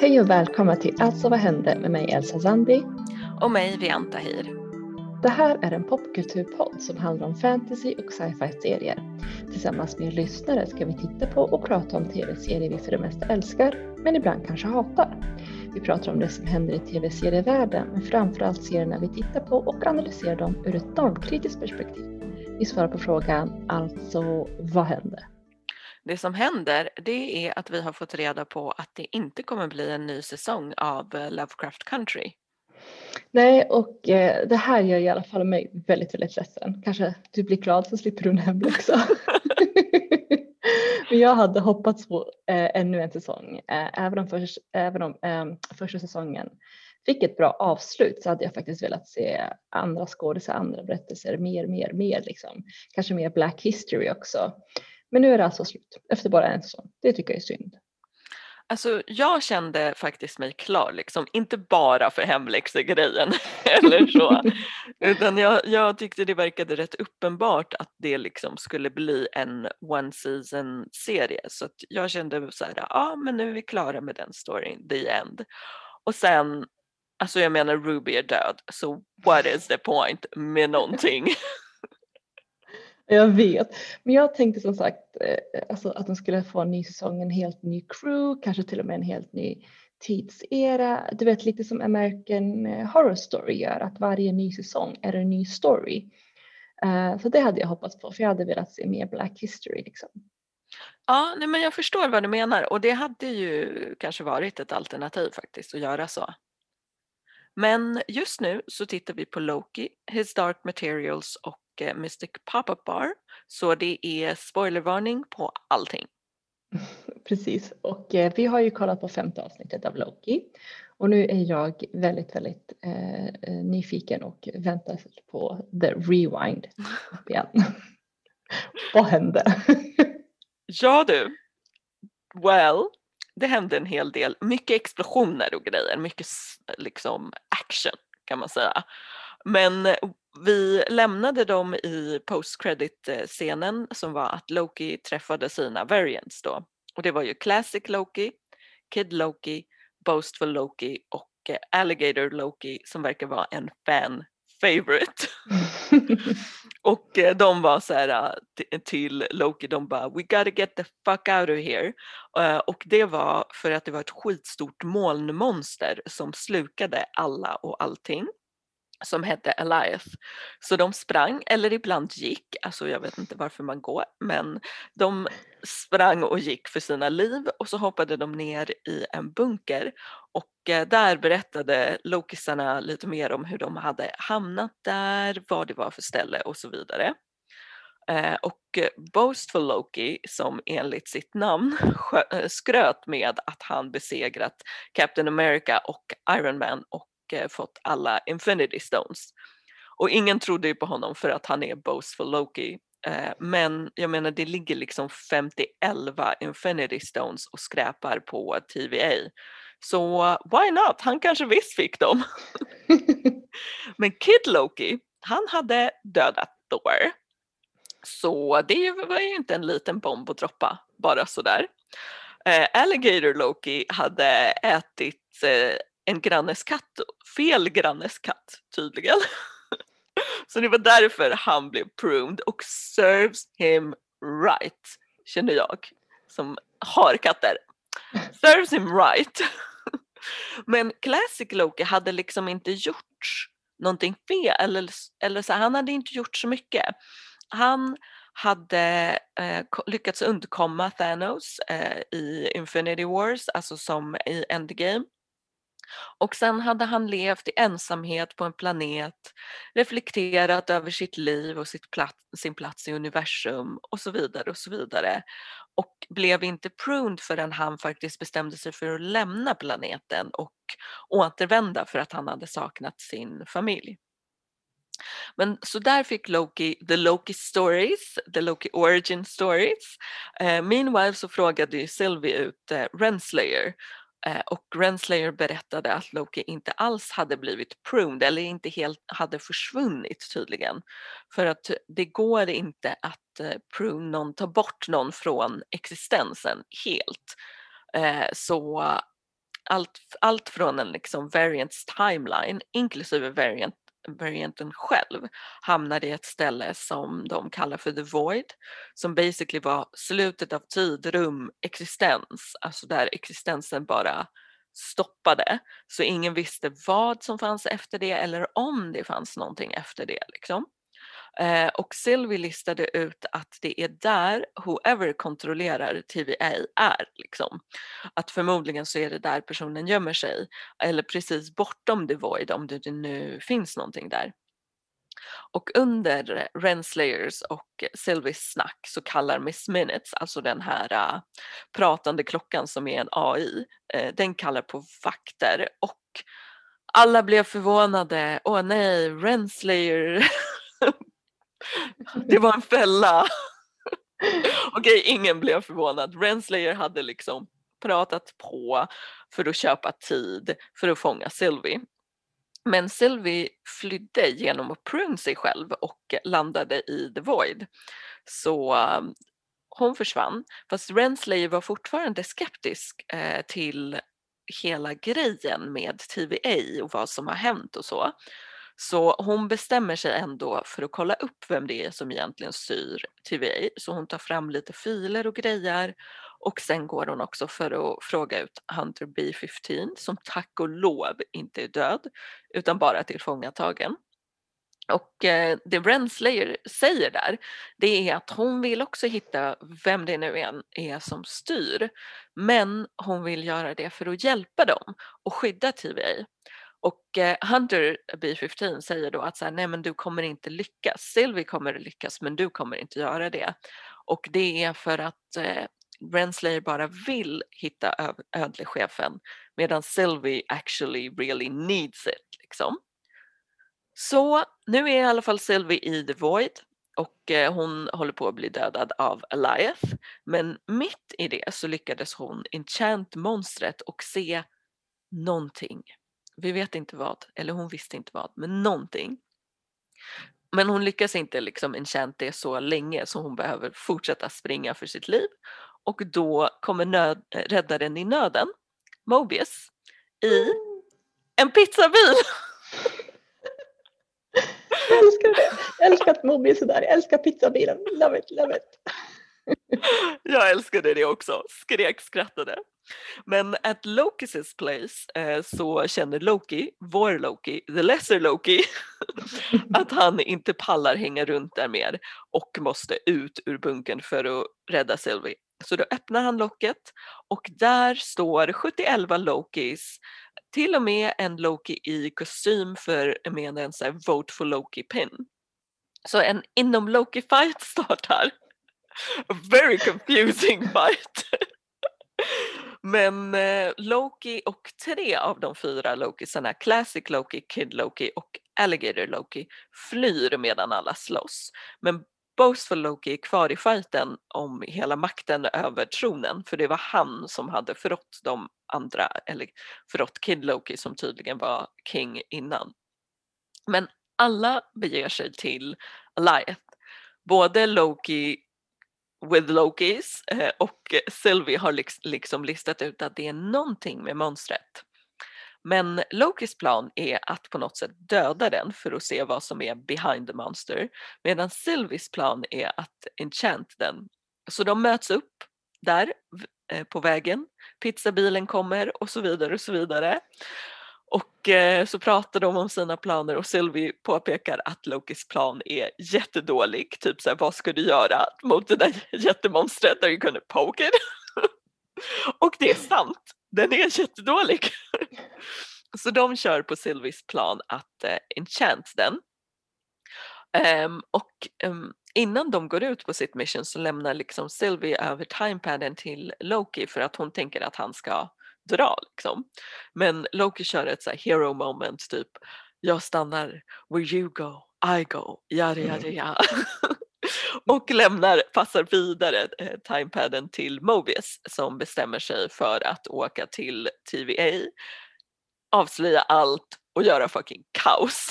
Hej och välkomna till Alltså vad hände med mig Elsa Zandi. Och mig Vianta Hir. Det här är en popkulturpodd som handlar om fantasy och sci-fi serier. Tillsammans med lyssnare ska vi titta på och prata om tv-serier vi för det mesta älskar, men ibland kanske hatar. Vi pratar om det som händer i tv-serievärlden, men framförallt serierna vi tittar på och analyserar dem ur ett normkritiskt perspektiv. Vi svarar på frågan, alltså vad hände? Det som händer det är att vi har fått reda på att det inte kommer bli en ny säsong av eh, Lovecraft Country. Nej, och eh, det här gör i alla fall mig väldigt, väldigt ledsen. Kanske du blir glad så slipper du nämna också. Men jag hade hoppats på eh, ännu en säsong. Eh, även om, för, även om eh, första säsongen fick ett bra avslut så hade jag faktiskt velat se andra skådisar, andra berättelser, mer, mer, mer liksom. Kanske mer Black History också. Men nu är det alltså slut efter bara en säsong. Det tycker jag är synd. Alltså jag kände faktiskt mig klar, liksom. inte bara för hemläxegrejen eller så. Utan jag, jag tyckte det verkade rätt uppenbart att det liksom skulle bli en one season serie. Så att jag kände så här, ja ah, men nu är vi klara med den storyn, the end. Och sen, alltså jag menar Ruby är död, så what is the point med någonting? Jag vet, men jag tänkte som sagt eh, alltså att de skulle få en ny säsong, en helt ny crew, kanske till och med en helt ny tidsera. Du vet lite som American eh, Horror Story gör, att varje ny säsong är en ny story. Eh, så det hade jag hoppats på, för jag hade velat se mer Black History. Liksom. Ja, nej, men jag förstår vad du menar och det hade ju kanske varit ett alternativ faktiskt att göra så. Men just nu så tittar vi på Loki, His Dark Materials och Eh, Mystic Pop-Up Bar. Så det är spoilervarning på allting. Precis, och eh, vi har ju kollat på femte avsnittet av Loki och nu är jag väldigt, väldigt eh, eh nyfiken och väntar på the rewind igen. Vad hände? ja du, well, det hände en hel del. Mycket explosioner och grejer, mycket liksom action kan man säga. Men vi lämnade dem i post credit scenen som var att Loki träffade sina variants då. Och det var ju Classic Loki, Kid Loki, Boastful Loki och eh, Alligator Loki som verkar vara en fan favorite. och eh, de var så här till Loki, de bara we gotta get the fuck out of here. Eh, och det var för att det var ett skitstort molnmonster som slukade alla och allting som hette Elias. Så de sprang, eller ibland gick, alltså jag vet inte varför man går, men de sprang och gick för sina liv och så hoppade de ner i en bunker och eh, där berättade Lokisarna lite mer om hur de hade hamnat där, vad det var för ställe och så vidare. Eh, och Boastful Loki som enligt sitt namn eh, skröt med att han besegrat Captain America och Iron Man och Eh, fått alla Infinity Stones. Och ingen trodde ju på honom för att han är boastful Loki. Eh, men jag menar det ligger liksom 50 Infinity Stones och skräpar på TVA. Så why not? Han kanske visst fick dem. men Kid Loki, han hade dödat Thor. Så det var ju inte en liten bomb att droppa bara sådär. Uh, Alligator Loki hade ätit uh, en grannes katt, fel grannes katt tydligen. Så det var därför han blev pruned och serves him right, känner jag som har katter. Serves him right. Men Classic Loki hade liksom inte gjort någonting fel, eller, eller så, han hade inte gjort så mycket. Han hade eh, lyckats undkomma Thanos eh, i Infinity Wars, alltså som i Endgame. Och sen hade han levt i ensamhet på en planet, reflekterat över sitt liv och sitt plats, sin plats i universum och så vidare och så vidare. Och blev inte pruned förrän han faktiskt bestämde sig för att lämna planeten och återvända för att han hade saknat sin familj. Men så där fick Loki the Loki stories, the Loki origin stories. Uh, meanwhile så frågade ju Sylvie ut uh, Renslayer Eh, och Renslayer berättade att Loki inte alls hade blivit pruned eller inte helt hade försvunnit tydligen. För att det går inte att eh, prune någon, ta bort någon från existensen helt. Eh, så allt, allt från en liksom variants timeline inklusive variant, varianten själv hamnade i ett ställe som de kallar för the void som basically var slutet av tid, rum, existens, alltså där existensen bara stoppade så ingen visste vad som fanns efter det eller om det fanns någonting efter det. Liksom. Eh, och Sylvie listade ut att det är där whoever kontrollerar TVA är. Liksom. Att förmodligen så är det där personen gömmer sig eller precis bortom the void om det nu finns någonting där. Och under Renslayers och Sylvies snack så kallar Miss Minutes, alltså den här uh, pratande klockan som är en AI, uh, eh, den kallar på vakter och alla blev förvånade. Åh nej, Renslayer det var en fälla. Okej, ingen blev förvånad. Renslayer hade liksom pratat på för att köpa tid för att fånga Sylvie. Men Sylvie flydde genom att prune sig själv och landade i The Void. Så um, hon försvann. Fast Renslayer var fortfarande skeptisk eh, till hela grejen med TVA och vad som har hänt och så. Så hon bestämmer sig ändå för att kolla upp vem det är som egentligen styr TVA. Så hon tar fram lite filer och grejer och sen går hon också för att fråga ut Hunter B15 som tack och lov inte är död utan bara tillfångatagen. Och eh, det Renslayer säger där det är att hon vill också hitta vem det nu än är som styr men hon vill göra det för att hjälpa dem och skydda TVA. Och eh, Hunter B15 säger då att så här, nej men du kommer inte lyckas. Sylvie kommer lyckas men du kommer inte göra det. Och det är för att eh, Renslayer bara vill hitta ödlechefen medan Sylvie actually really needs it. Liksom. Så nu är i alla fall Sylvie i The Void och eh, hon håller på att bli dödad av Eliath. Men mitt i det så lyckades hon enchant monstret och se någonting. Vi vet inte vad, eller hon visste inte vad, men någonting. Men hon lyckas inte liksom enchant det så länge så hon behöver fortsätta springa för sitt liv. Och då kommer nöd, eh, räddaren i nöden, Mobius, i en pizzabil. Jag älskar det. Jag älskar att Mobius är där. Jag älskar pizzabilen. Love it, love it. Jag älskade det också. Skrek, skrattade. Men at Lokis place eh, så känner Loki, vår Loki, the lesser Loki, att han inte pallar hänga runt där mer och måste ut ur bunkern för att rädda Sylvie. Så då öppnar han locket och där står 71 Lokis, till och med en Loki i kostym för med en sån här, Vote for Loki pin. Så en inom Loki fight startar. A very confusing fight. Men eh, Loki och tre av de fyra Lokisarna, Classic Loki, Kid Loki och Alligator Loki, flyr medan alla slåss. Men Boastful Loki är kvar i fighten om hela makten över tronen för det var han som hade förrått de andra, eller förrått Kid Loki som tydligen var king innan. Men alla beger sig till Alliath. Både Loki with Lokis eh, och Sylvie har liksom listat ut att det är någonting med monstret. Men Lokis plan är att på något sätt döda den för att se vad som är behind the monster medan Sylvies plan är att enchant den. Så de möts upp där eh, på vägen, pizzabilen kommer och så vidare och så vidare. Och eh, så pratar de om sina planer och Sylvie påpekar att Lokis plan är jättedålig. Typ såhär, vad ska du göra mot det där jättemonstret? Are you gonna poke it? och det är sant, den är jättedålig. så de kör på Sylvies plan att eh, enchant den. Um, och um, innan de går ut på sitt mission så lämnar liksom Sylvie över timepaden till Loki för att hon tänker att han ska dra liksom. Men Loki kör ett så hero moment typ jag stannar where you go, I go, yada yada mm. yada. och lämnar, passar vidare eh, timepaden till Mobius som bestämmer sig för att åka till TVA, avslöja allt och göra fucking kaos.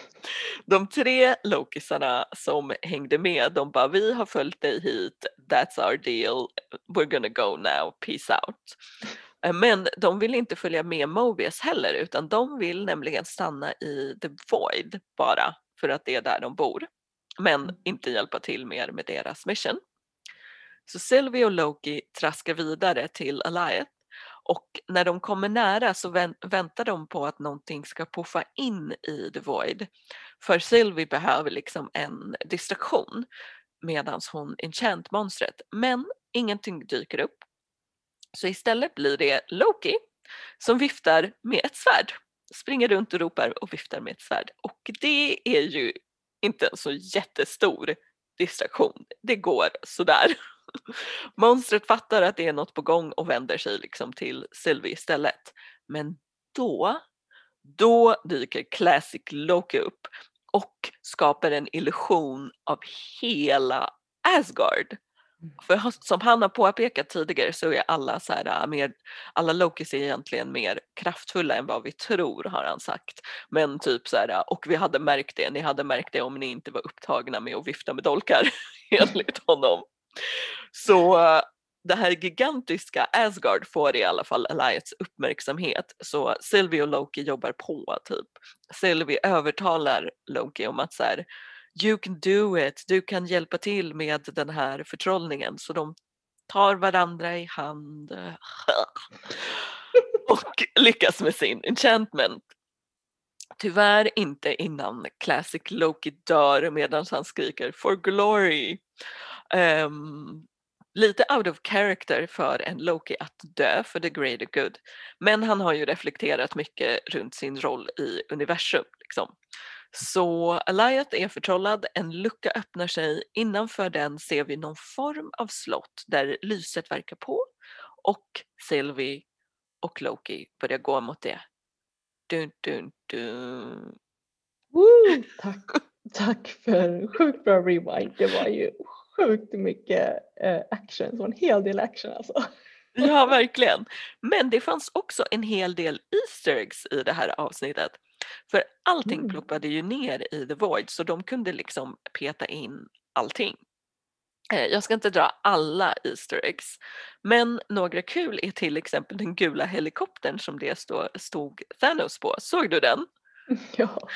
de tre Lokisarna som hängde med, de bara vi har följt dig hit, that's our deal, we're gonna go now, peace out. Eh, Men de vill inte följa med Mobius heller utan de vill nämligen stanna i The Void bara för att det är där de bor. Men Mm. inte hjälpa till mer med deras mission. Så Sylvie och Loki traskar vidare till Alliot och när de kommer nära så vän- väntar de på att någonting ska puffa in i The Void. För Sylvie behöver liksom en distraktion medan hon enchant-monstret. Men ingenting dyker upp. Så istället blir det Loki som viftar med ett svärd. Springer runt och ropar och viftar med ett svärd. Och det är ju inte en så jättestor distraktion. Det går sådär. Monstret fattar att det är något på gång och vänder sig liksom till Sylvie istället. Men då, då dyker Classic Loki upp och skapar en illusion av hela Asgard. För som han har påpekat tidigare så är alla, så här, äh, mer, alla Lokis är egentligen mer kraftfulla än vad vi tror har han sagt. Men typ så här, äh, och vi hade märkt det, ni hade märkt det om ni inte var upptagna med att vifta med dolkar enligt honom. Så äh, det här gigantiska Asgard får i alla fall Elias uppmärksamhet så Sylvie och Loki jobbar på typ. Sylvie övertalar Loki om att så här, you can do it, du kan hjälpa till med den här förtrollningen så de tar varandra i hand och lyckas med sin enchantment. Tyvärr inte innan Classic Loki dör medan han skriker for glory. Um, lite out of character för en Loki att dö för the greater good. Men han har ju reflekterat mycket runt sin roll i universum. Liksom. Så Eliot är förtrollad, en lucka öppnar sig, innanför den ser vi någon form av slott där lyset verkar på och Sylvie och Loki börjar gå mot det. Dun, dun, dun. Woo! Tack, tack för sjukt bra rewind. Det var ju sjukt mycket eh, action, så en hel del action alltså. Ja, verkligen. Men det fanns också en hel del Easter eggs i det här avsnittet. För allting Mm. ploppade ju ner i The Void så de kunde liksom peta in allting. Eh, Jag ska inte dra alla Easter eggs, men några kul är till exempel den gula helikoptern som det stod Thanos på. Såg du den? Ja.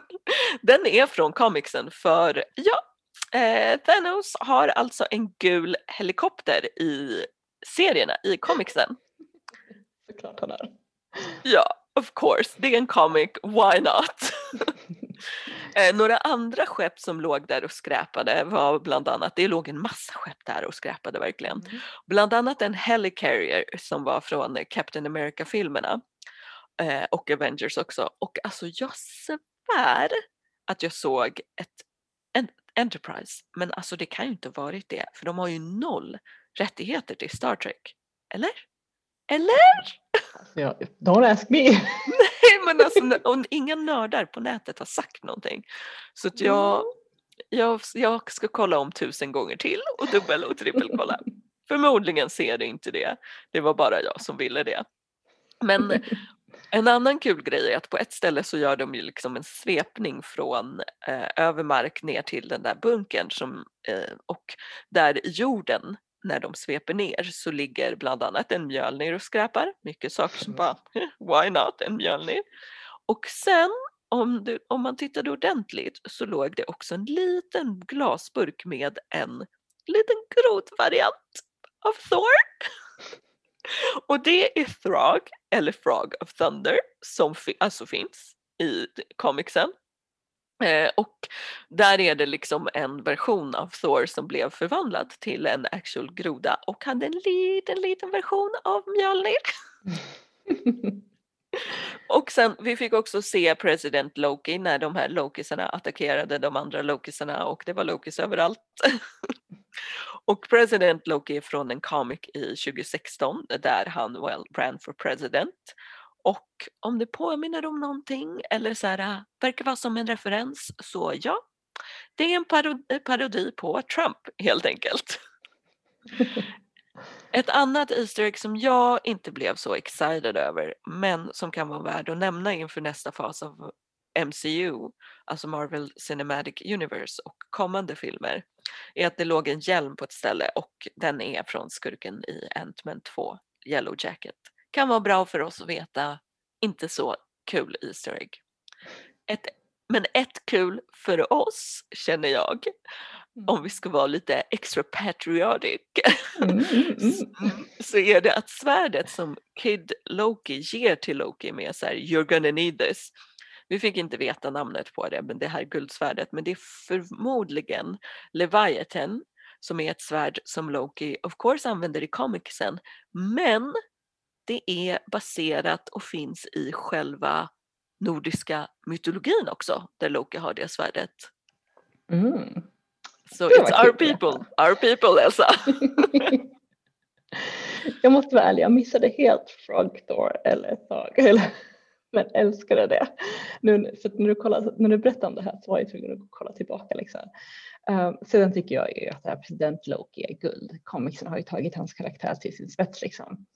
Den är från comicsen för ja, eh, Thanos har alltså en gul helikopter i serierna, i comicsen. Såklart han är. Ja, of course, det är en comic, why not? eh, några andra skepp som låg där och skräpade var bland annat, det låg en massa skepp där och skräpade verkligen. Mm. Bland annat en Helicarrier som var från Captain America-filmerna eh, och Avengers också. Och alltså jag svär att jag såg ett en, Enterprise, men alltså det kan ju inte varit det, för de har ju noll rättigheter till Star Trek. Eller? Eller? Jag, don't ask me. Nej, men alltså, och inga nördar på nätet har sagt någonting. Så att jag, jag, jag ska kolla om tusen gånger till och dubbel och trippelkolla. Förmodligen ser det inte det. Det var bara jag som ville det. Men en annan kul grej är att på ett ställe så gör de ju liksom en svepning från eh, över mark ner till den där bunkern som, eh, och där i jorden när de sveper ner så ligger bland annat en Mjölnir och skräpar. Mycket saker som bara, why not en Mjölnir? Och sen om, du, om man tittade ordentligt så låg det också en liten glasburk med en liten grotvariant av Thor. Och det är Throg, eller Frog of Thunder, som fi- alltså finns i comicsen. Eh, och där är det liksom en version av Thor som blev förvandlad till en actual groda och hade en liten, liten version av Mjölnir. Och sen, vi fick också se President Loki när de här Lokisarna attackerade de andra Lokisarna och det var Lokis överallt. och President Loki är från en comic i 2016 där han well ran for president. Och om det påminner om någonting eller så här, äh, verkar vara som en referens så ja, det är en paro- parodi på Trump helt enkelt. Ett annat Easter egg som jag inte blev så excited över men som kan vara värd att nämna inför nästa fas av MCU, alltså Marvel Cinematic Universe och kommande filmer är att det låg en hjälm på ett ställe och den är från skurken i Ant-Man 2, Yellow Jacket. Kan vara bra för oss att veta, inte så kul Easter egg. Ett, men ett kul för oss känner jag, Mm. om vi ska vara lite extra patriotic, Mm, mm, mm. så är det att svärdet som Kid Loki ger till Loki med så här, you're gonna need this. Vi fick inte veta namnet på det, men det här guldsvärdet, men det är förmodligen Leviathan som är ett svärd som Loki of course använder i comicsen, men det är baserat och finns i själva nordiska mytologin också, där Loki har det svärdet. Mm. So it's our people, our people Elsa. jag måste vara ärlig, jag missade helt Frog Thor eller ett tag. Eller, men älskade det. Nu, för när, du kollar, när du berättade om det här så var jag tvungen att kolla tillbaka. Liksom. Um, sedan tycker jag ju att president Loki är guld. Comicsen har ju tagit hans karaktär till sin spets. Liksom.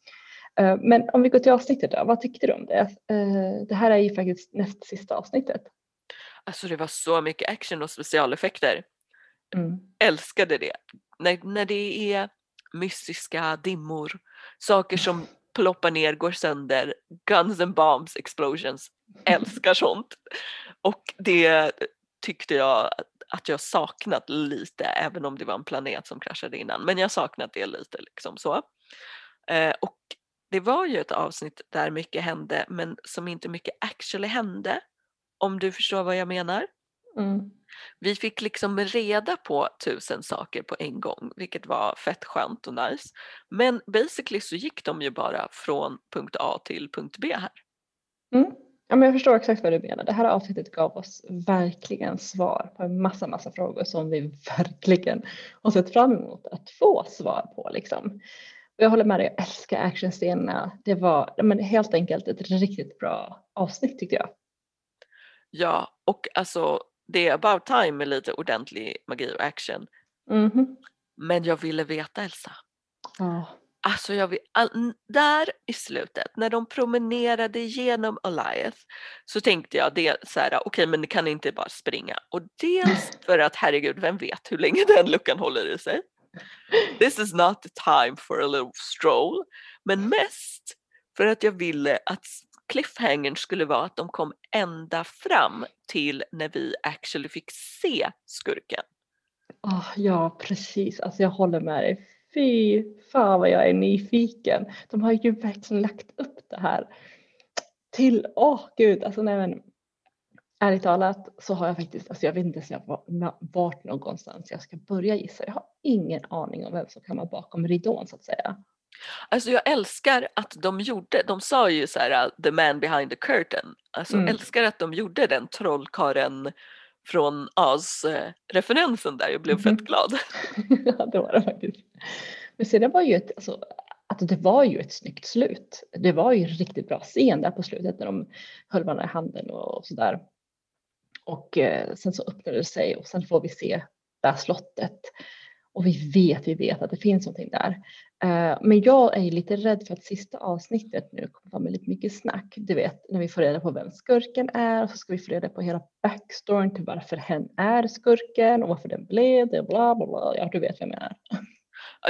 Uh, men om vi går till avsnittet då, vad tyckte du om det? Uh, det här är ju faktiskt näst sista avsnittet. Alltså det var så mycket action och specialeffekter. Mm. älskade det. När, när det är mystiska dimmor, saker som ploppar ner, går sönder, guns and bombs, explosions. Älskar sånt. Och det tyckte jag att jag saknat lite, även om det var en planet som kraschade innan. Men jag saknat det lite liksom så. Eh, och det var ju ett avsnitt där mycket hände, men som inte mycket actually hände. Om du förstår vad jag menar? Mm. Vi fick liksom reda på tusen saker på en gång, vilket var fett skönt och nice. Men basically så gick de ju bara från punkt A till punkt B här. Mm. Ja, men jag förstår exakt vad du menar. Det här avsnittet gav oss verkligen svar på en massa, massa frågor som vi verkligen har sett fram emot att få svar på. Liksom. Jag håller med dig, jag älskar actionscenerna. Det var men helt enkelt ett riktigt bra avsnitt tyckte jag. Ja, och alltså det är about time med lite ordentlig magi och action. Mhm. Men jag ville veta Elsa. Ja. Alltså jag vill, där i slutet när de promenerade genom Elias så tänkte jag det så här, okej men det kan inte bara springa och dels för att herregud vem vet hur länge den luckan håller i sig. This is not the time for a little stroll. Men mest för att jag ville att cliffhangern skulle vara att de kom ända fram till när vi actually fick se skurken. Ah, ja, precis. Alltså jag håller med dig. Fy fan vad jag är nyfiken. De har ju verkligen lagt upp det här till, åh gud, alltså nej men ärligt talat så har jag faktiskt, alltså jag vet inte ens jag var- na- vart någonstans jag ska börja gissa. Jag har ingen aning om vem som kan vara bakom ridån så att säga. Alltså jag älskar att de gjorde, de sa ju så här uh, the man behind the curtain. Alltså Mm. älskar att de gjorde den trollkaren från Oz eh, referensen där, jag blev Mhm. fett glad. ja, det var det faktiskt. Men sedan var ju ett, alltså, att det var ju ett snyggt slut. Det var ju en riktigt bra scen där på slutet när de höll varandra i handen och, och sådär. Och eh, sen så öppnade det sig och sen får vi se det här slottet. Och vi vet, vi vet att det finns någonting där. Eh, men jag är ju lite rädd för att sista avsnittet nu kommer vara med lite mycket snack. Du vet, när vi får reda på vem skurken är och så ska vi få reda på hela backstoryn till varför hen är skurken och varför den blev det. Bla, bla, bla. Ja, du vet vad jag menar.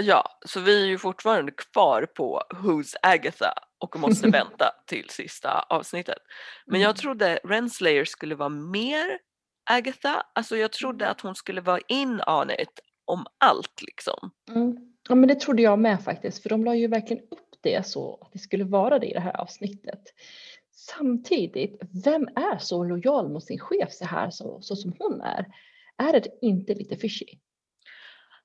Ja, så vi är ju fortfarande kvar på Who's Agatha och måste vänta till sista avsnittet. Men jag Mm. trodde Renslayer skulle vara mer Agatha, alltså jag trodde att hon skulle vara in on it om allt liksom. Mm. Ja, men det trodde jag med faktiskt, för de la ju verkligen upp det så att det skulle vara det i det här avsnittet. Samtidigt, vem är så lojal mot sin chef så här så, så som hon är? Är det inte lite fishy?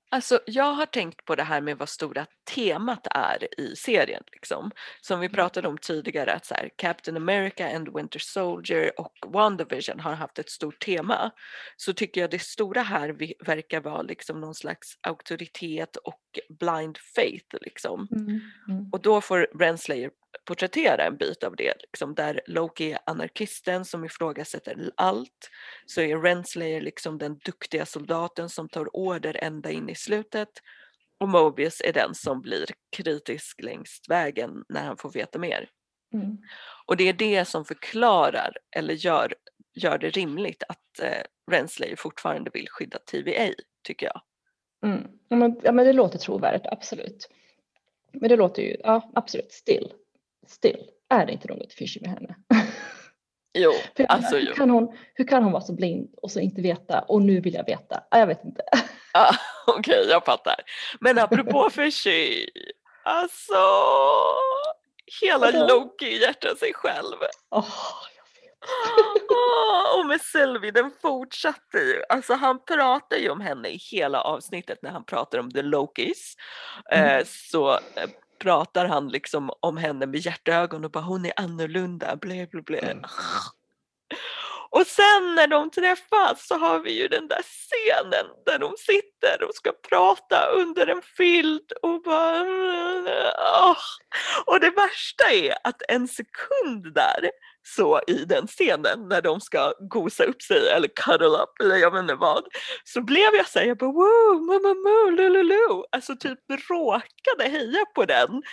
Alltså jag har tänkt på det här med vad stora temat är i serien. Liksom. Som vi pratade om tidigare att så här, Captain America and Winter Soldier och WandaVision har haft ett stort tema. Så tycker jag det stora här verkar vara liksom någon slags auktoritet och blind faith. Liksom. Mm. Och då får Renslayer porträttera en bit av det. Liksom, där Loki är anarkisten som ifrågasätter allt. Så är Renslayer liksom den duktiga soldaten som tar order ända in i slutet. Och Mobius är den som blir kritisk längst vägen när han får veta mer. Mm. Och det är det som förklarar eller gör, gör det rimligt att eh, Renslayer fortfarande vill skydda TVA, tycker jag. Mm. Ja, men, ja, men det låter trovärdigt, absolut. Men det låter ju, ja absolut, still. Still, är det inte något fishy med henne? Jo, menar, alltså hur, kan hon, hur kan hon vara så blind och så inte veta och nu vill jag veta? Ah, Jag vet inte. Ah, Okej, jag fattar. Men apropå fishy, alltså hela? Loki hjärtar sig själv. Åh, jag vet. Ah, och med Sylvie, den fortsatte ju. Alltså han pratar ju om henne i hela avsnittet när han pratar om the Lokis. Mm. Eh, så eh, pratar han liksom om henne med hjärtögon och bara hon är annorlunda, blä blä blä. Mm. Och sen när de träffas så har vi ju den där scenen där de sitter och ska prata under en filt och bara... Och det värsta är att en sekund där så i den scenen när de ska gosa upp sig eller cuddle up eller jag vet inte vad så blev jag såhär, jag bara woo, mamma moo, lululu. Alltså typ råkade heja på den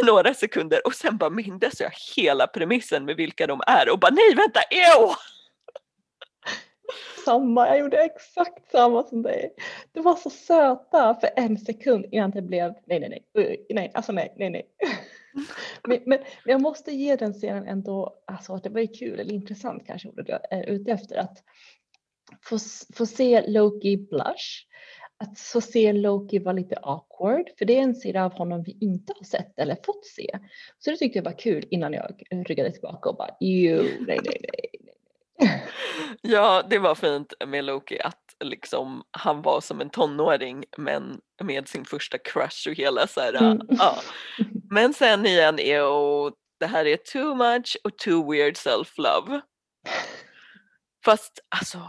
i några sekunder och sen bara mindes jag hela premissen med vilka de är och bara nej vänta, ew! Samma, jag gjorde exakt samma som dig. Det var så söta för en sekund innan det blev nej, nej, nej, nej, alltså nej, nej, nej. Men, men, jag måste ge den scenen ändå, alltså att det var ju kul eller intressant kanske ordet jag eh, är ute efter att få, få se Loki blush, att få se Loki vara lite awkward, för det är en sida av honom vi inte har sett eller fått se. Så det tyckte jag var kul innan jag ryggade tillbaka och bara jo, nej, nej, nej. Ja, det var fint med Loki att liksom han var som en tonåring men med sin första crush och hela så här, Mm. ja. Men sen igen, ew, det här är too much och too weird self-love. Fast alltså,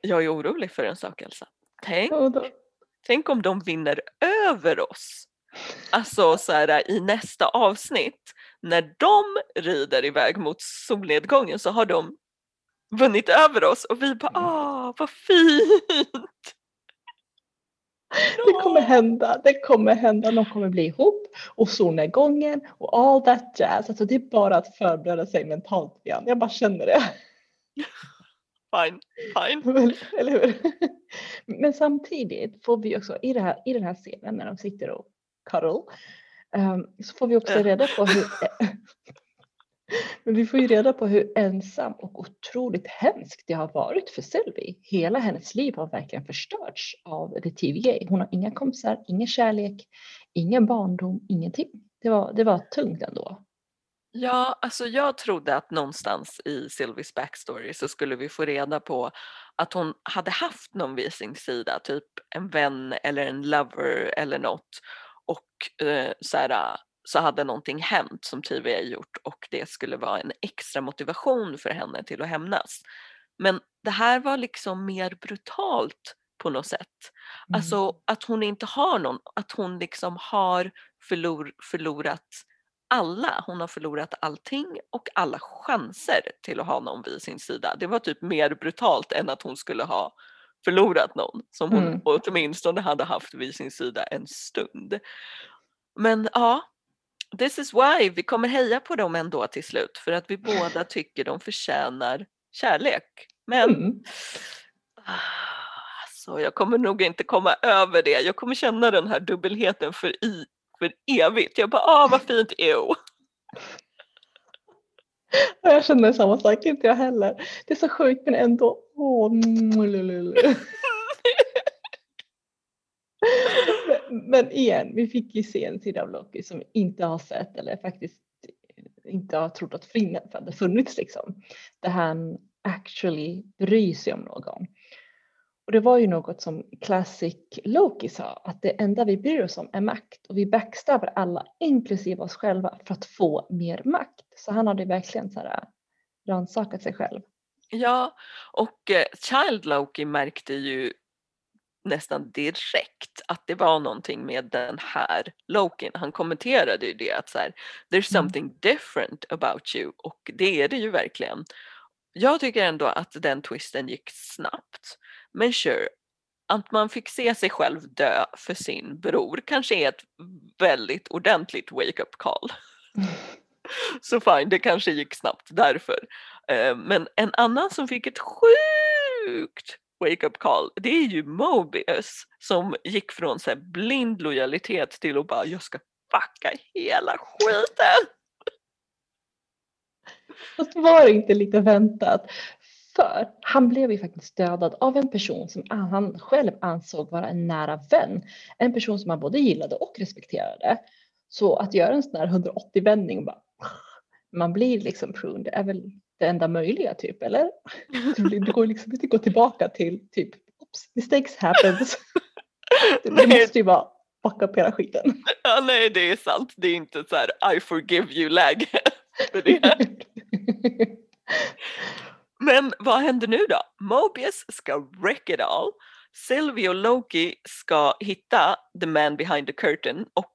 jag är orolig för en sak Elsa. Tänk, tänk om de vinner över oss. Alltså så här, i nästa avsnitt när de rider iväg mot solnedgången så har de vunnit över oss och vi bara ah vad fint! Det kommer hända, det kommer hända, de kommer bli ihop och solnedgången och all that jazz. Alltså det är bara att förbereda sig mentalt igen. Jag bara känner det. Fine, fine. Eller hur? Men samtidigt får vi också i, det här, i den här scenen när de sitter och cuddle ehm, så får vi också reda på hur men vi får ju reda på hur ensam och otroligt hemskt det har varit för Sylvie. Hela hennes liv har verkligen förstörts av the TVG. Hon har inga kompisar, ingen kärlek, ingen barndom, ingenting. Det var, det var tungt ändå. Ja, alltså jag trodde att någonstans i Sylvies backstory så skulle vi få reda på att hon hade haft någon vid sin sida, typ en vän eller en lover eller något. Och eh, så, här, så hade någonting hänt som TVA gjort och det skulle vara en extra motivation för henne till att hämnas. Men det här var liksom mer brutalt på något sätt. Mm. Alltså att hon inte har någon, att hon liksom har förlor, förlorat alla. Hon har förlorat allting och alla chanser till att ha någon vid sin sida. Det var typ mer brutalt än att hon skulle ha förlorat någon som hon Mm. åtminstone hade haft vid sin sida en stund. Men ja, this is why vi kommer heja på dem ändå till slut för att vi båda tycker de förtjänar kärlek. Men Mm. Alltså, jag kommer nog inte komma över det. Jag kommer känna den här dubbelheten för, i, för evigt. Jag bara, ah vad fint, ew. Och jag känner samma sak, inte jag heller. Det är så sjukt men ändå. Åh, mm, men, igen, vi fick ju se en sida av Loki som vi inte har sett eller faktiskt inte har trott att fin- hade funnits liksom. Där han actually bryr sig om någon. Och det var ju något som Classic Loki sa, att det enda vi bryr oss om är makt och vi backstabbar alla, inklusive oss själva, för att få mer makt. Så han hade verkligen så här rannsakat sig själv. Ja, och eh, Child Loki märkte ju nästan direkt att det var någonting med den här Lokin. Han kommenterade ju det att så här, there's Mm. something different about you och det är det ju verkligen. Jag tycker ändå att den twisten gick snabbt. Men sure, att man fick se sig själv dö för sin bror kanske är ett väldigt ordentligt wake-up call. Så fine, det kanske gick snabbt därför. Eh, Men en annan som fick ett sjukt wake-up call, det är ju Mobius som gick från så här blind lojalitet till att bara jag ska fucka hela skiten. Fast var det inte lite väntat? För han blev ju faktiskt dödad av en person som han själv ansåg vara en nära vän. En person som han både gillade och respekterade. Så att göra en sån här 180 vändning bara man blir liksom prune, det är väl det enda möjliga typ, eller? Det går liksom inte att gå tillbaka till typ, oops, mistakes happens. Det, måste ju bara fucka upp hela skiten. Ja, nej, det är sant. Det är inte så här I forgive you-läge. Men vad händer nu då? Mobius ska wreck it all. Sylvie och Loki ska hitta the man behind the curtain och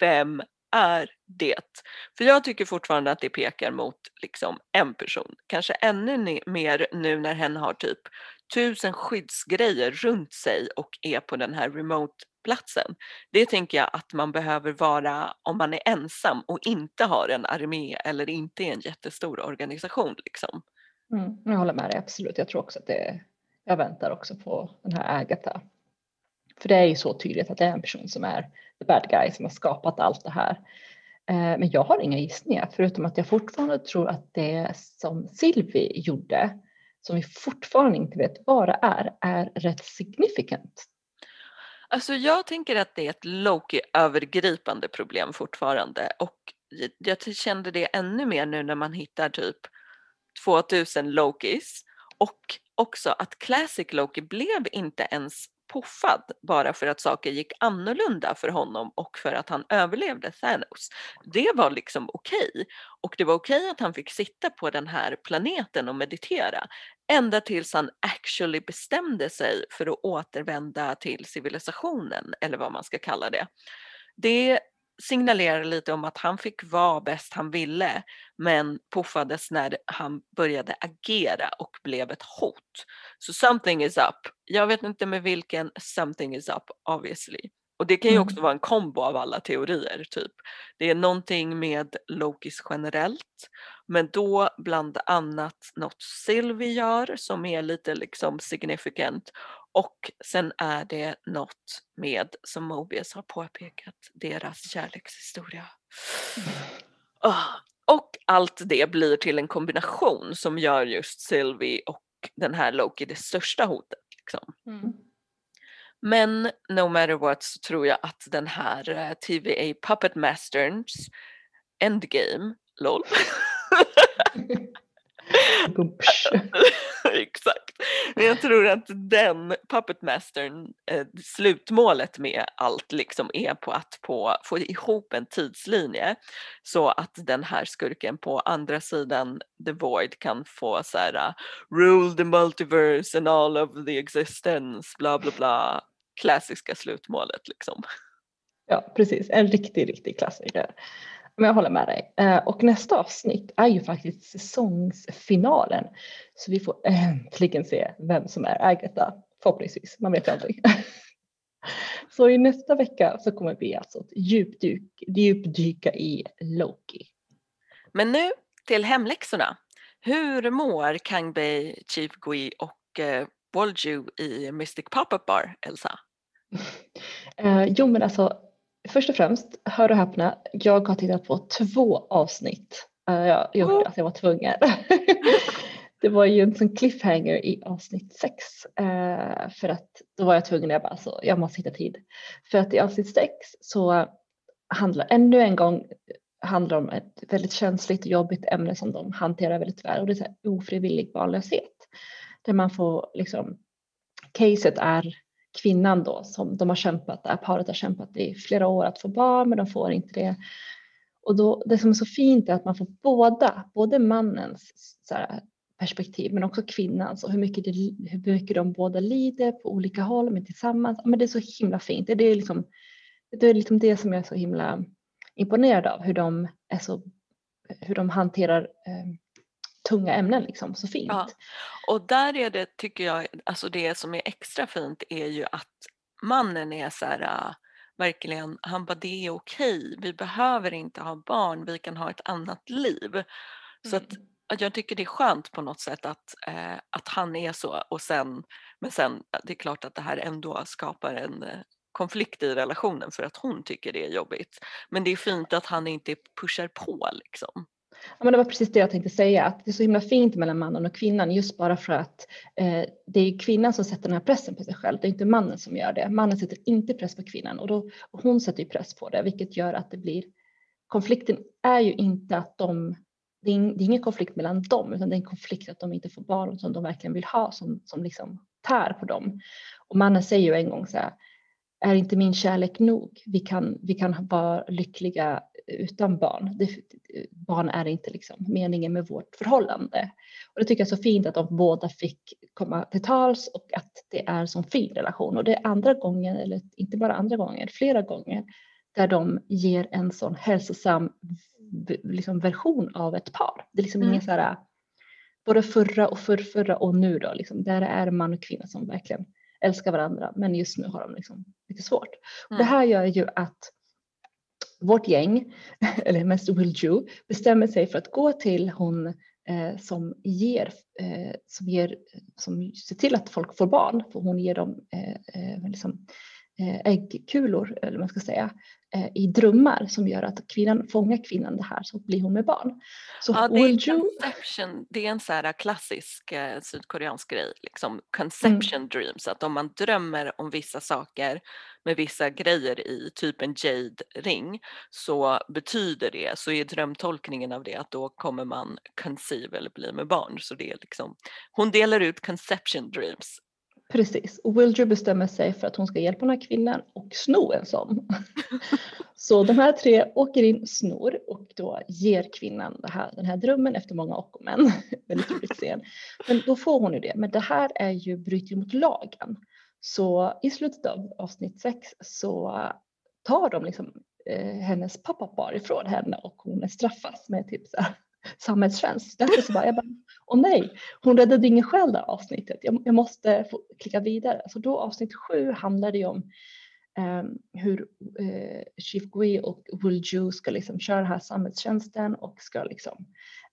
vem är det? För jag tycker fortfarande att det pekar mot liksom en person. Kanske ännu mer nu när hen har typ tusen skyddsgrejer runt sig och är på den här remote-platsen. Det tänker jag att man behöver vara om man är ensam och inte har en armé eller inte är en jättestor organisation. Liksom. Mm, jag håller med dig, absolut. Jag tror också att det jag väntar också på den här Agatha. För det är ju så tydligt att det är en person som är the bad guy som har skapat allt det här. Eh, men jag har inga gissningar förutom att jag fortfarande tror att det som Sylvie gjorde som vi fortfarande inte vet vad det är, är rätt significant. Alltså jag tänker att det är ett Loki-övergripande problem fortfarande och jag kände det ännu mer nu när man hittar typ 2000 Lokis och också att Classic Loki blev inte ens puffad bara för att saker gick annorlunda för honom och för att han överlevde Thanos. Det var liksom okej. Okay. Och det var okej okay att han fick sitta på den här planeten och meditera. Ända tills han actually bestämde sig för att återvända till civilisationen eller vad man ska kalla det. Det signalerar lite om att han fick vara bäst han ville men puffades när han började agera och blev ett hot. Så something is up. Jag vet inte med vilken something is up obviously. Och det kan ju också mm. vara en kombo av alla teorier typ. Det är någonting med Lokis generellt men då bland annat något Sylvie gör som är lite liksom significant och sen är det något med, som Mobius har påpekat, deras kärlekshistoria. Oh. Och allt det blir till en kombination som gör just Sylvie och den här Loki det största hotet. Liksom. Mm. Men no matter what så tror jag att den här eh, TVA Puppet Masters Endgame, LOL. Exakt. Men jag tror att den Puppet Mastern, eh, slutmålet med allt liksom är på att på, få ihop en tidslinje så att den här skurken på andra sidan the void kan få så här uh, rule the multiverse and all of the existence bla bla bla klassiska slutmålet liksom. Ja precis, en riktig riktig klassiker. Men jag håller med dig. Eh, och nästa avsnitt är ju faktiskt säsongsfinalen. Så vi får äntligen se vem som är Agatha. Förhoppningsvis, man vet aldrig. Så i nästa vecka så kommer vi alltså att djupdyk, djupdyka i Loki. Men nu till hemläxorna. Hur mår Kangbei, Chief Gui och eh, i Mystic Pop-Up Bar, Elsa? Eh, jo men alltså först och främst, hör och häpna, jag har tittat på två avsnitt. Uh, jag gjorde oh. att jag var tvungen. det var ju en sån cliffhanger i avsnitt sex uh, för att då var jag tvungen, jag bara alltså, jag måste hitta tid. För att i avsnitt sex så handlar ännu en gång handlar om ett väldigt känsligt och jobbigt ämne som de hanterar väldigt väl och det är så ofrivillig barnlöshet. Där man får liksom, caset är kvinnan då som de har kämpat, det här paret har kämpat i flera år att få barn men de får inte det. Och då, det som är så fint är att man får båda, både mannens här, perspektiv men också kvinnans och hur mycket, det, hur mycket de båda lider på olika håll men tillsammans. Men det är så himla fint. Det är liksom det, är liksom det som jag är så himla imponerad av hur de, är så, hur de hanterar eh, tunga ämnen liksom så fint. Ja. Och där är det, tycker jag, alltså det som är extra fint är ju att mannen är så här, uh, verkligen, han bara det är okej, vi behöver inte ha barn, vi kan ha ett annat liv. Mm. Så att, att jag tycker det är skönt på något sätt att, eh, att han är så och sen, men sen det är klart att det här ändå skapar en konflikt i relationen för att hon tycker det är jobbigt. Men det är fint att han inte pushar på liksom. Ja, men det var precis det jag tänkte säga, att det är så himla fint mellan mannen och kvinnan just bara för att eh, det är kvinnan som sätter den här pressen på sig själv. Det är inte mannen som gör det. Mannen sätter inte press på kvinnan och, då, och hon sätter ju press på det, vilket gör att det blir konflikten är ju inte att de det är, det är ingen konflikt mellan dem utan det är en konflikt att de inte får barn som de verkligen vill ha som, som liksom tär på dem. Och mannen säger ju en gång så här, är inte min kärlek nog? Vi kan, vi kan vara lyckliga utan barn. Det, barn är inte liksom meningen med vårt förhållande. Och det tycker jag är så fint att de båda fick komma till tals och att det är en sån fin relation. Och det är andra gången, eller inte bara andra gånger, flera gånger där de ger en sån hälsosam liksom, version av ett par. Det är liksom mm. ingen så här, både förra och förrförra och nu då, liksom, där är man och kvinna som verkligen älskar varandra men just nu har de liksom lite svårt. Mm. Det här gör ju att vårt gäng, eller mest Will Jew, bestämmer sig för att gå till hon eh, som ger, eh, som ger, som ser till att folk får barn, för hon ger dem eh, eh liksom, eh, äggkulor, eller vad man ska säga, i drömmar som gör att kvinnan fångar kvinnan det här så blir hon med barn. Så ja, det, är conception, det är en så här klassisk eh, sydkoreansk grej, liksom conception mm. dreams, att om man drömmer om vissa saker med vissa grejer i, typ en jade-ring, så betyder det, så är drömtolkningen av det att då kommer man conceive eller bli med barn. Så det är liksom, hon delar ut conception dreams Precis, och Wildre bestämmer sig för att hon ska hjälpa den här kvinnan och sno en sån. så de här tre åker in, snor och då ger kvinnan här, den här drömmen efter många och men. Väldigt roligt scen. Men då får hon ju det. Men det här är ju bryter mot lagen. Så i slutet av avsnitt sex så tar de liksom eh, hennes pappa ifrån henne och hon straffas med typ så här samhällstjänst. Därför så bara, jag bara, åh nej, hon räddade ingen själ det avsnittet. Jag, jag, måste få klicka vidare. Så då avsnitt sju handlade ju om um, hur uh, Chief Gui och Wulju ska liksom köra den här samhällstjänsten och ska liksom,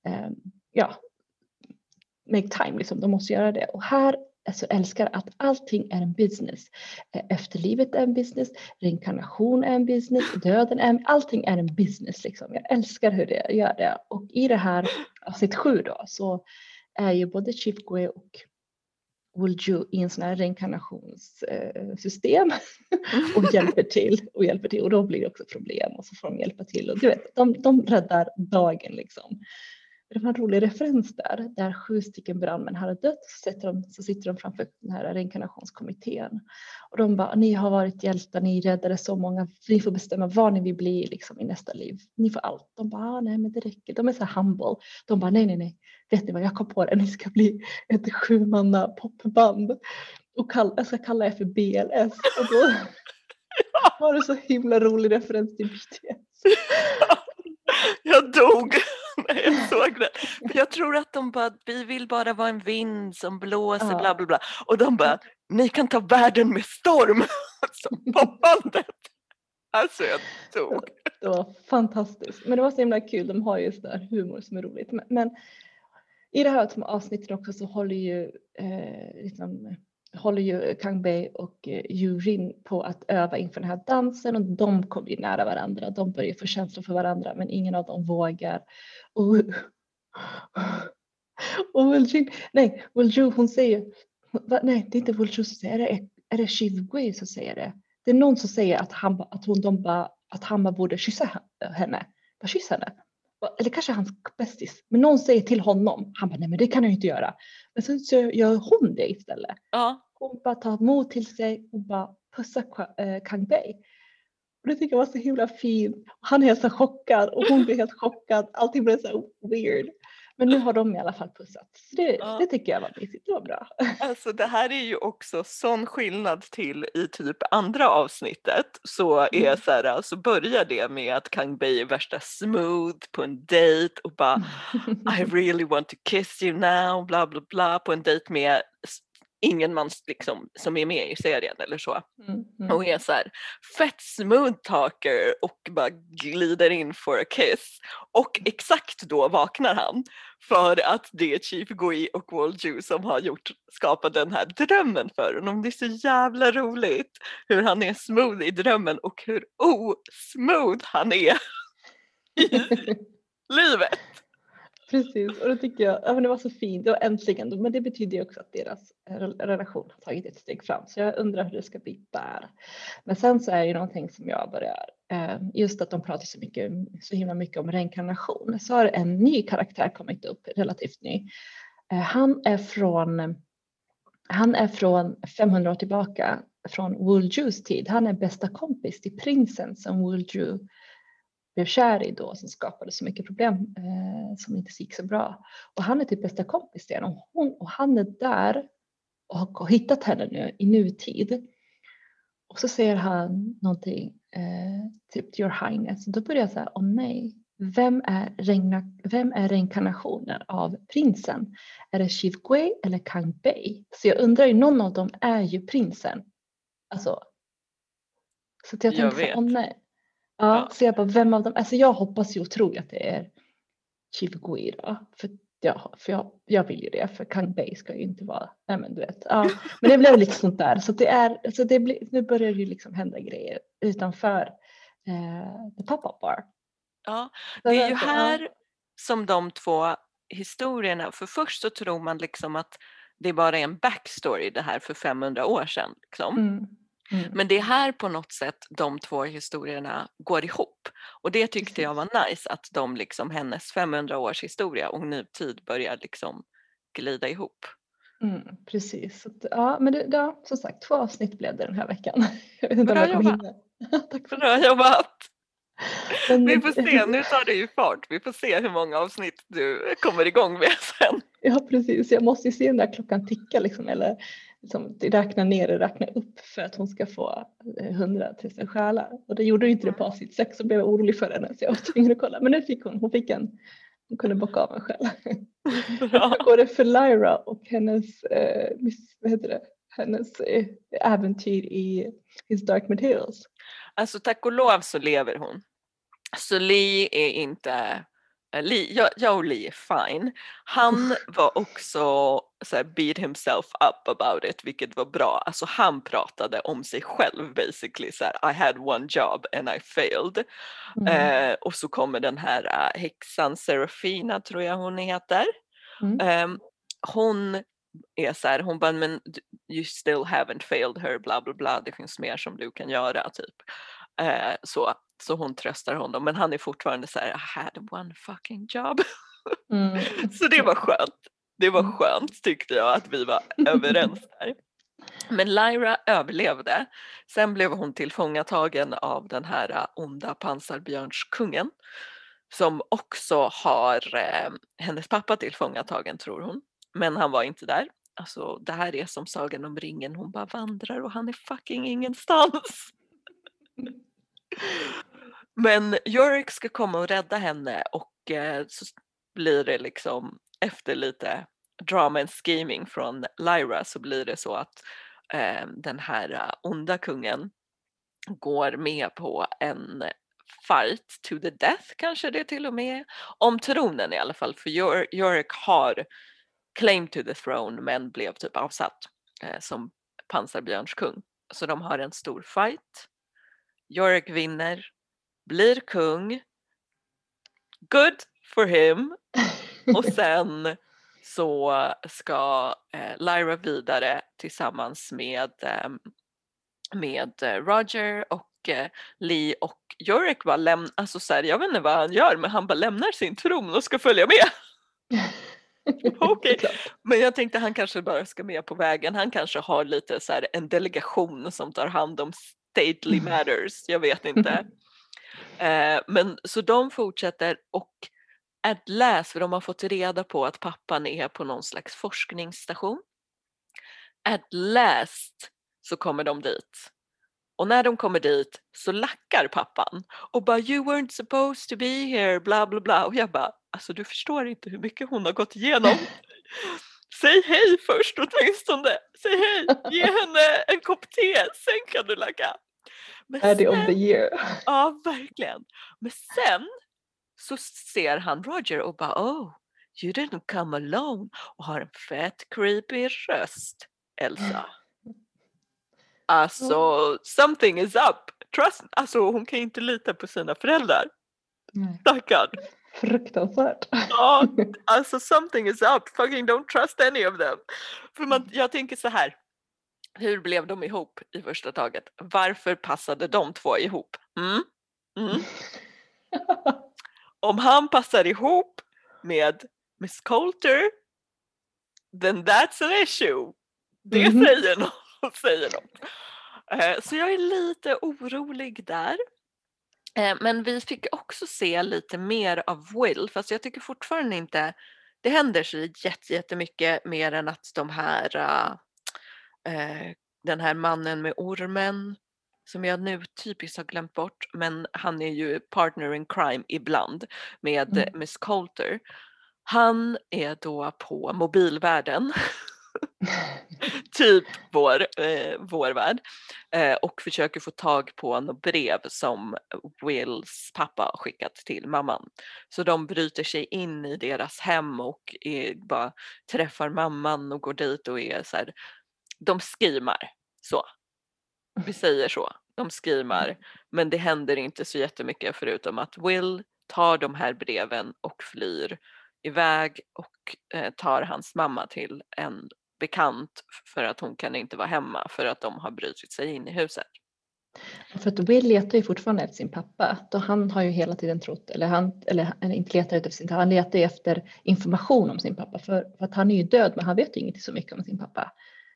um, ja, make time liksom. De måste göra det. Och här alltså älskar att allting är en business. Eh, efterlivet är en business, reinkarnation är en business, döden är en, allting är en business liksom. Jag älskar hur det gör det. Och i det här avsnitt sju då så är ju både Chief Gue och Wulju i en sån här reinkarnationssystem och hjälper till och hjälper till och då blir det också problem och så får de hjälpa till och du vet, de, de räddar dagen liksom det var en rolig referens där, där sju stycken brandmän hade dött så sitter de, så sitter de framför den här reinkarnationskommittén och de bara, ni har varit hjältar, ni räddade så många, ni får bestämma vad ni vill bli liksom, i nästa liv. Ni får allt. De bara, ah, nej men det räcker. De är så humble. De bara, nej nej nej, vet ni vad, jag kom på det, ni ska bli ett sjumanna popband och kall, jag ska kalla er för BLS. Och då var det så himla rolig referens till BTS. Jag dog när jag såg det. För jag tror att de bara, vi vill bara vara en vind som blåser ja. bla bla bla. Och de bara, ni kan ta världen med storm. Som popbandet. Alltså jag dog. Det var fantastiskt. Men det var så himla kul, de har ju sådär humor som är roligt. Men, men i det här avsnittet också så håller ju eh, liksom, håller ju Kang Bei och eh, Yu Yurin på att öva inför den här dansen och de kommer ju nära varandra. De börjar få känslor för varandra men ingen av dem vågar. Och, och Wuljin, nej, Wulju hon säger, va, nej det är inte Wulju som säger det, är, är det Shiv Gui som säger det? Det är någon som säger att han, att hon, de bara att han bara borde kyssa henne, bara kyssa henne. Eller kanske hans bästis, men någon säger till honom, han bara nej men det kan jag inte göra. Men sen så gör hon det istället. Ja. Hon bara tar mod till sig och bara pussar eh, Kang Bei. Och det tycker jag var så himla fint. Han är helt så chockad och hon blir helt chockad. Allting blev så weird. Men nu har de i alla fall pussats. Det, ja. det tycker jag var mysigt. Det var bra. Alltså det här är ju också sån skillnad till i typ andra avsnittet så är mm. så här, så börjar det med att Kang Bei är värsta smooth på en dejt och bara I really want to kiss you now bla bla bla på en dejt med ingen man liksom, som är med i serien eller så. Mm, mm. Och är så här, fett smooth talker och bara glider in for a kiss. Och exakt då vaknar han för att det är Chief Gui och Walju som har gjort, skapat den här drömmen för honom. Det är så jävla roligt hur han är smooth i drömmen och hur osmooth han är i livet precis. Och då tycker jag, ja men det var så fint, och äntligen, men det betyder ju också att deras eh, relation har tagit ett steg fram. Så jag undrar hur det ska bli där. Men sen så är det ju någonting som jag börjar, eh, just att de pratar så mycket, så himla mycket om reinkarnation. Så har en ny karaktär kommit upp, relativt ny. Eh, han är från, han är från 500 år tillbaka, från Wuljus tid. Han är bästa kompis till prinsen som Wulju blev kär i då som skapade så mycket problem eh, som inte gick så bra. Och han är typ bästa kompis till henne och, och han är där och har hittat henne nu i nutid. Och så säger han någonting, eh, typ your highness. Och då börjar jag säga, åh nej, vem är, regna, vem är reinkarnationen av prinsen? Är det Shiv Gui eller Kang Bei? Så jag undrar ju, någon av dem är ju prinsen. Alltså. Så jag tänkte, jag åh nej. Ja, så jag bara, vem av dem? Alltså jag hoppas ju och tror att det är Chilguira. För, ja, för jag, jag vill ju det, för Kang Bei ska ju inte vara, nej men du vet. Ja, men det blev lite sånt där. Så det är, så det blir, nu börjar det ju liksom hända grejer utanför eh, The Pop-Up Bar. Ja, det är ju här som de två historierna, för först så tror man liksom att det bara är en backstory det här för 500 år sedan. Liksom. Mm. Mm. Men det är här på något sätt de två historierna går ihop. Och det tyckte jag var nice att de liksom hennes 500 års historia och nutid börjar liksom glida ihop. Mm, precis. Ja, men det, ja, som sagt två avsnitt blev det den här veckan. Bra jobbat! Tack Bra jobbat! Men, vi får se, nu tar det ju fart. Vi får se hur många avsnitt du kommer igång med sen. Ja precis, jag måste ju se den där klockan ticka liksom, eller liksom, räkna ner och räkna upp för att hon ska få eh, hundratusen själar. Och det gjorde inte det på avsnitt sex så blev jag orolig för henne så jag var tvungen att kolla. Men nu fick hon, hon fick en, hon kunde bocka av en själ. Hur går det för Lyra och hennes, eh, vad heter det, hennes eh, äventyr i His Dark Materials? Alltså tack och lov så lever hon. Så Lee är inte Lee, och Lee är fine. Han var också så här, beat himself up about it vilket var bra. Alltså han pratade om sig själv basically så här, I had one job and I failed. Mm. Eh, och så kommer den här uh, häxan Serafina tror jag hon heter. Mm. Eh, hon är så här, hon bara men you still haven't failed her bla bla bla det finns mer som du kan göra typ. Eh, så så hon tröstar honom men han är fortfarande så här, I had one fucking job. Mm. så det var skönt. Det var mm. skönt tyckte jag att vi var överens där. Men Lyra överlevde. Sen blev hon tillfångatagen av den här äh, onda pansarbjörnskungen som också har eh, hennes pappa tillfångatagen tror hon. Men han var inte där. Alltså det här är som Sagan om ringen, hon bara vandrar och han är fucking ingenstans. Men Yorick ska komma och rädda henne och eh, så blir det liksom efter lite drama and scheming från Lyra så blir det så att eh, den här eh, onda kungen går med på en fight to the death kanske det till och med om tronen i alla fall för Yorick har claim to the throne men blev typ avsatt eh, som pansarbjörnskung. Så de har en stor fight. Yorick vinner blir kung. Good for him. Och sen så ska eh, Lyra vidare tillsammans med, eh, med Roger och eh, Lee och Yorick bara lämnar, alltså så här, jag vet inte vad han gör men han bara lämnar sin tron och ska följa med. Okej, okay. men jag tänkte han kanske bara ska med på vägen. Han kanske har lite så här en delegation som tar hand om stately matters. Jag vet inte. Eh, men så de fortsätter och at last, för de har fått reda på att pappan är på någon slags forskningsstation. At last så kommer de dit. Och när de kommer dit så lackar pappan och bara you weren't supposed to be here bla bla bla och jag bara alltså du förstår inte hur mycket hon har gått igenom. Säg hej först åtminstone. Säg hej, ge henne en kopp te, sen kan du lacka. Är det of the year? Ja, verkligen. Men sen så ser han Roger och bara oh, you didn't come alone och har en fett creepy röst, Elsa. Alltså, something is up. Trust, alltså hon kan inte lita på sina föräldrar. Stackarn. Fruktansvärt. Ja, alltså something is up, fucking don't trust any of them. För man, jag tänker så här, hur blev de ihop i första taget? Varför passade de två ihop? Mm? Mm. Om han passar ihop med Miss Coulter, then that's an issue. Det Mhm. säger någon. Säger någon. Eh, Så jag är lite orolig där. Eh, Men vi fick också se lite mer av Will, fast jag tycker fortfarande inte det händer så jätte- jättemycket mer än att de här, uh, eh, den här mannen med ormen som jag nu typiskt har glömt bort, men han är ju partner in crime ibland med Mm. Miss Coulter. Han är då på mobilvärlden typ vår, eh, vår värld eh, och försöker få tag på något brev som Wills pappa har skickat till mamman. Så de bryter sig in i deras hem och är, bara träffar mamman och går dit och är så här, de skrimar så. Vi säger så, de skrimar men det händer inte så jättemycket förutom att Will tar de här breven och flyr iväg och eh, tar hans mamma till en bekant för att hon kan inte vara hemma för att de har brutit sig in i huset. För att Will letar ju fortfarande efter sin pappa. Då han har ju hela tiden trott, eller han, eller, eller inte letar efter sin han letar ju efter information om sin pappa. För, för att han är ju död men han vet ju inte så mycket om sin pappa.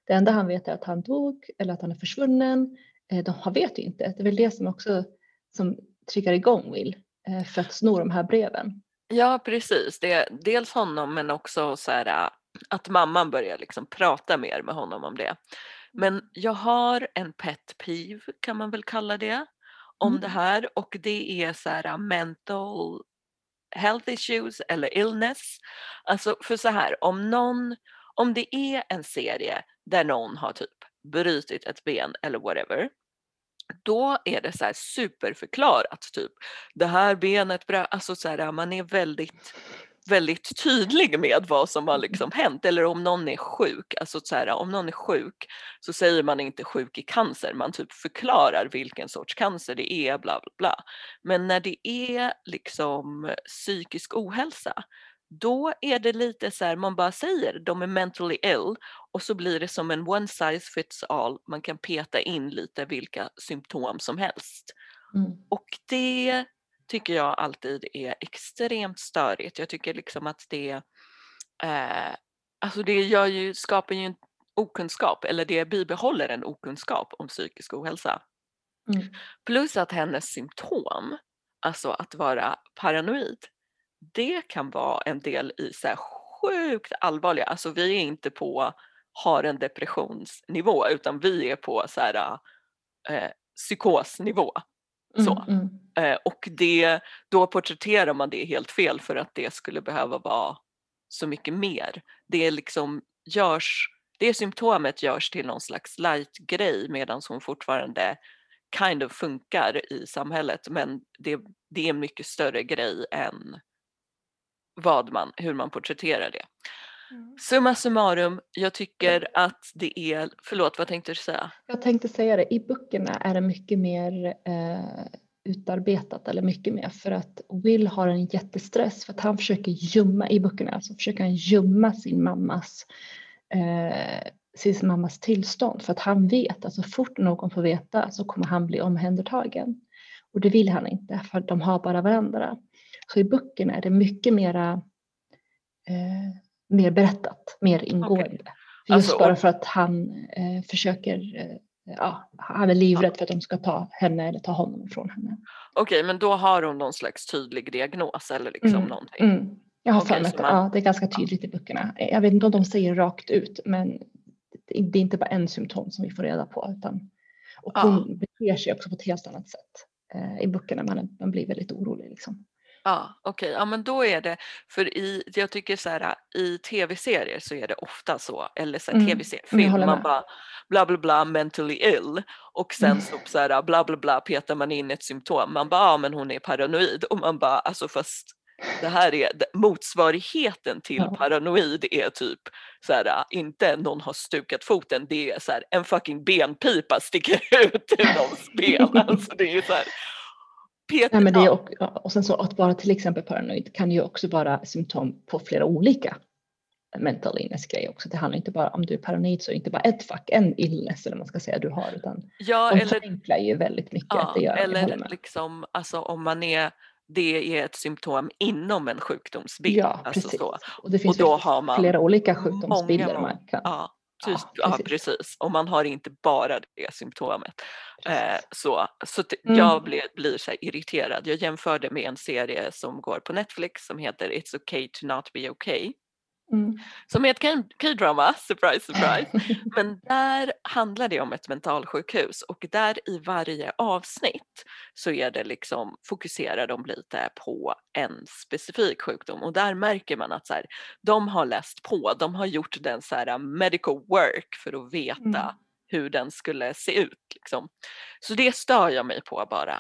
Det enda han vet är att han dog eller att han är försvunnen. Eh, De han vet ju inte. Det är väl det som också som triggar igång Will eh, för att sno de här breven. Ja precis, det är dels honom men också så här, äh, att mamman börjar liksom prata mer med honom om det. Men jag har en pet peeve kan man väl kalla det om Mm. det här och det är så här äh, mental health issues eller illness. Alltså för så här om någon, om det är en serie där någon har typ brutit ett ben eller whatever då är det så här superförklarat typ det här benet, alltså så här, man är väldigt väldigt tydlig med vad som har liksom hänt eller om någon är sjuk, alltså så här, om någon är sjuk så säger man inte sjuk i cancer, man typ förklarar vilken sorts cancer det är bla bla bla. Men när det är liksom psykisk ohälsa då är det lite så här, man bara säger de är mentally ill och så blir det som en one size fits all, man kan peta in lite vilka symptom som helst. Mm. Och det tycker jag alltid är extremt störigt. Jag tycker liksom att det, eh, alltså det gör ju, skapar ju en okunskap eller det bibehåller en okunskap om psykisk ohälsa. Mm. Plus att hennes symptom, alltså att vara paranoid, det kan vara en del i så här sjukt allvarliga, alltså vi är inte på har en depressionsnivå utan vi är på så här eh, psykosnivå. Så. Mm. Mm. Eh, och det, då porträtterar man det helt fel för att det skulle behöva vara så mycket mer. Det är liksom görs, det symptomet görs till någon slags light grej medan hon fortfarande kind of funkar i samhället men det, det är en mycket större grej än vad man, hur man porträtterar det. Summa summarum, jag tycker att det är, förlåt vad tänkte du säga? Jag tänkte säga det, i böckerna är det mycket mer eh, utarbetat eller mycket mer för att Will har en jättestress för att han försöker gömma i böckerna, alltså försöker han gömma sin mammas eh, sin mammas tillstånd för att han vet att så fort någon får veta så kommer han bli omhändertagen. Och det vill han inte för de har bara varandra. Så i böckerna är det mycket mera eh, mer berättat, mer ingående. Just Alltså, bara för att han eh, försöker, eh, ja, han är livrädd för att de ska ta henne eller ta honom ifrån henne. Okej, men då har hon någon slags tydlig diagnos eller liksom Mm, någonting. Mm. Jag har Okej, för mig att man- ja, det är ganska tydligt i böckerna. Jag vet inte om de säger rakt ut, men det är inte bara en symptom som vi får reda på. Utan, och Ja. hon beter sig också på ett helt annat sätt eh, i böckerna. Man, man blir väldigt orolig. Liksom. Ja, okej, ja men då är det, för i, jag tycker så här i tv-serier så är det ofta så, eller så Mm, tv-serier, jag film, håller man bara bla bla bla mentally ill och sen Mm. så, så här bla bla bla petar man in ett symptom, man bara ja men hon är paranoid och man bara alltså fast det här är motsvarigheten till Ja. paranoid är typ så här inte någon har stukat foten, det är så här en fucking benpipa sticker ut ur någons ben. Alltså det är så här, Peter, Nej, men det är, och, och sen så att vara till exempel paranoid kan ju också vara symptom på flera olika mental illness grejer också. Det handlar inte bara om du är paranoid så är det inte bara ett fack, en illness eller vad man ska säga du har utan ja, de eller, förenklar ju väldigt mycket. ja, det gör eller liksom, alltså om man är, det är ett symptom inom en sjukdomsbild. Ja, alltså precis. så. Och det finns då faktiskt har man flera olika sjukdomsbilder många- man kan. Ja, typ, ja, precis. precis. Och man har inte bara det symptomet. Eh, så så Mm. jag blir, blir så irriterad. Jag jämförde med en serie som går på Netflix som heter It's okay to not be okay. Mm. Som är ett K-drama, surprise surprise. Men där handlar det om ett mentalsjukhus och där i varje avsnitt så är det liksom, fokuserar de lite på en specifik sjukdom och där märker man att så här, de har läst på, de har gjort den så här medical work för att veta Mm. hur den skulle se ut. Liksom. Så det stör jag mig på bara.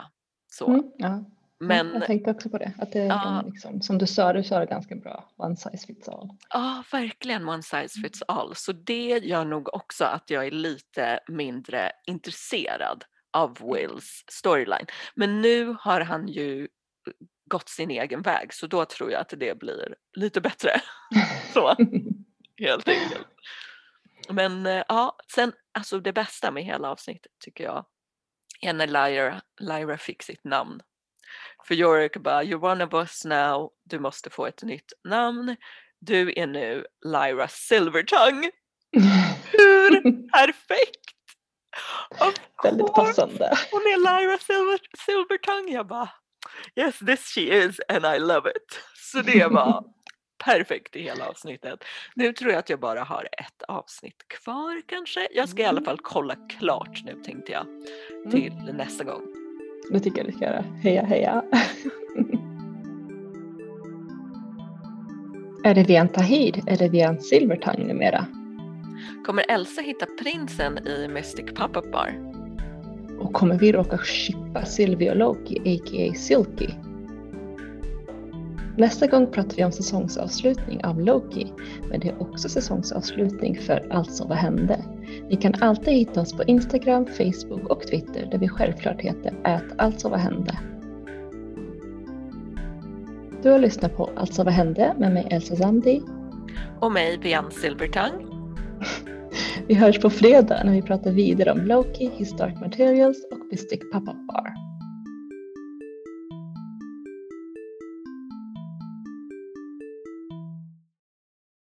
Så. Mm, ja. Men jag tänkte också på det. Att det är Ja. liksom, som du sa, du sa det ganska bra. One size fits all. Ja, verkligen one size Mm. fits all. Så det gör nog också att jag är lite mindre intresserad av Mm. Wills storyline. Men nu har han ju gått sin egen väg så då tror jag att det blir lite bättre. Så, helt enkelt. Men eh, ja, sen alltså det bästa med hela avsnittet tycker jag är när Lyra, Lyra fick sitt namn. För Yorick bara, you're one of us now, du måste få ett nytt namn. Du är nu Lyra Silvertongue. Hur perfekt! Of Väldigt course, passande. Hon är Lyra Silver, Silvertongue. Jag bara, yes this she is and I love it. Så det var perfekt i hela avsnittet. Nu tror jag att jag bara har ett avsnitt kvar kanske. Jag ska i alla fall kolla klart nu tänkte jag till nästa gång. Det tycker jag du ska göra. Heja heja. är det via en Tahir eller via en Silvertongue numera? Kommer Elsa hitta prinsen i Mystic Pop-Up Bar? Och kommer vi råka shippa Sylvie och Loki, a.k.a. Silky? Nästa gång pratar vi om säsongsavslutning av Loki, men det är också säsongsavslutning för Alltså vad hände? Ni kan alltid hitta oss på Instagram, Facebook och Twitter där vi självklart heter ät alltså vad hände. Du har lyssnat på Alltså vad hände med mig Elsa Zandi. Och mig, Bian Silvertongue. Vi hörs på fredag när vi pratar vidare om Loki, His Dark Materials och Mystic Pop-Up Bar.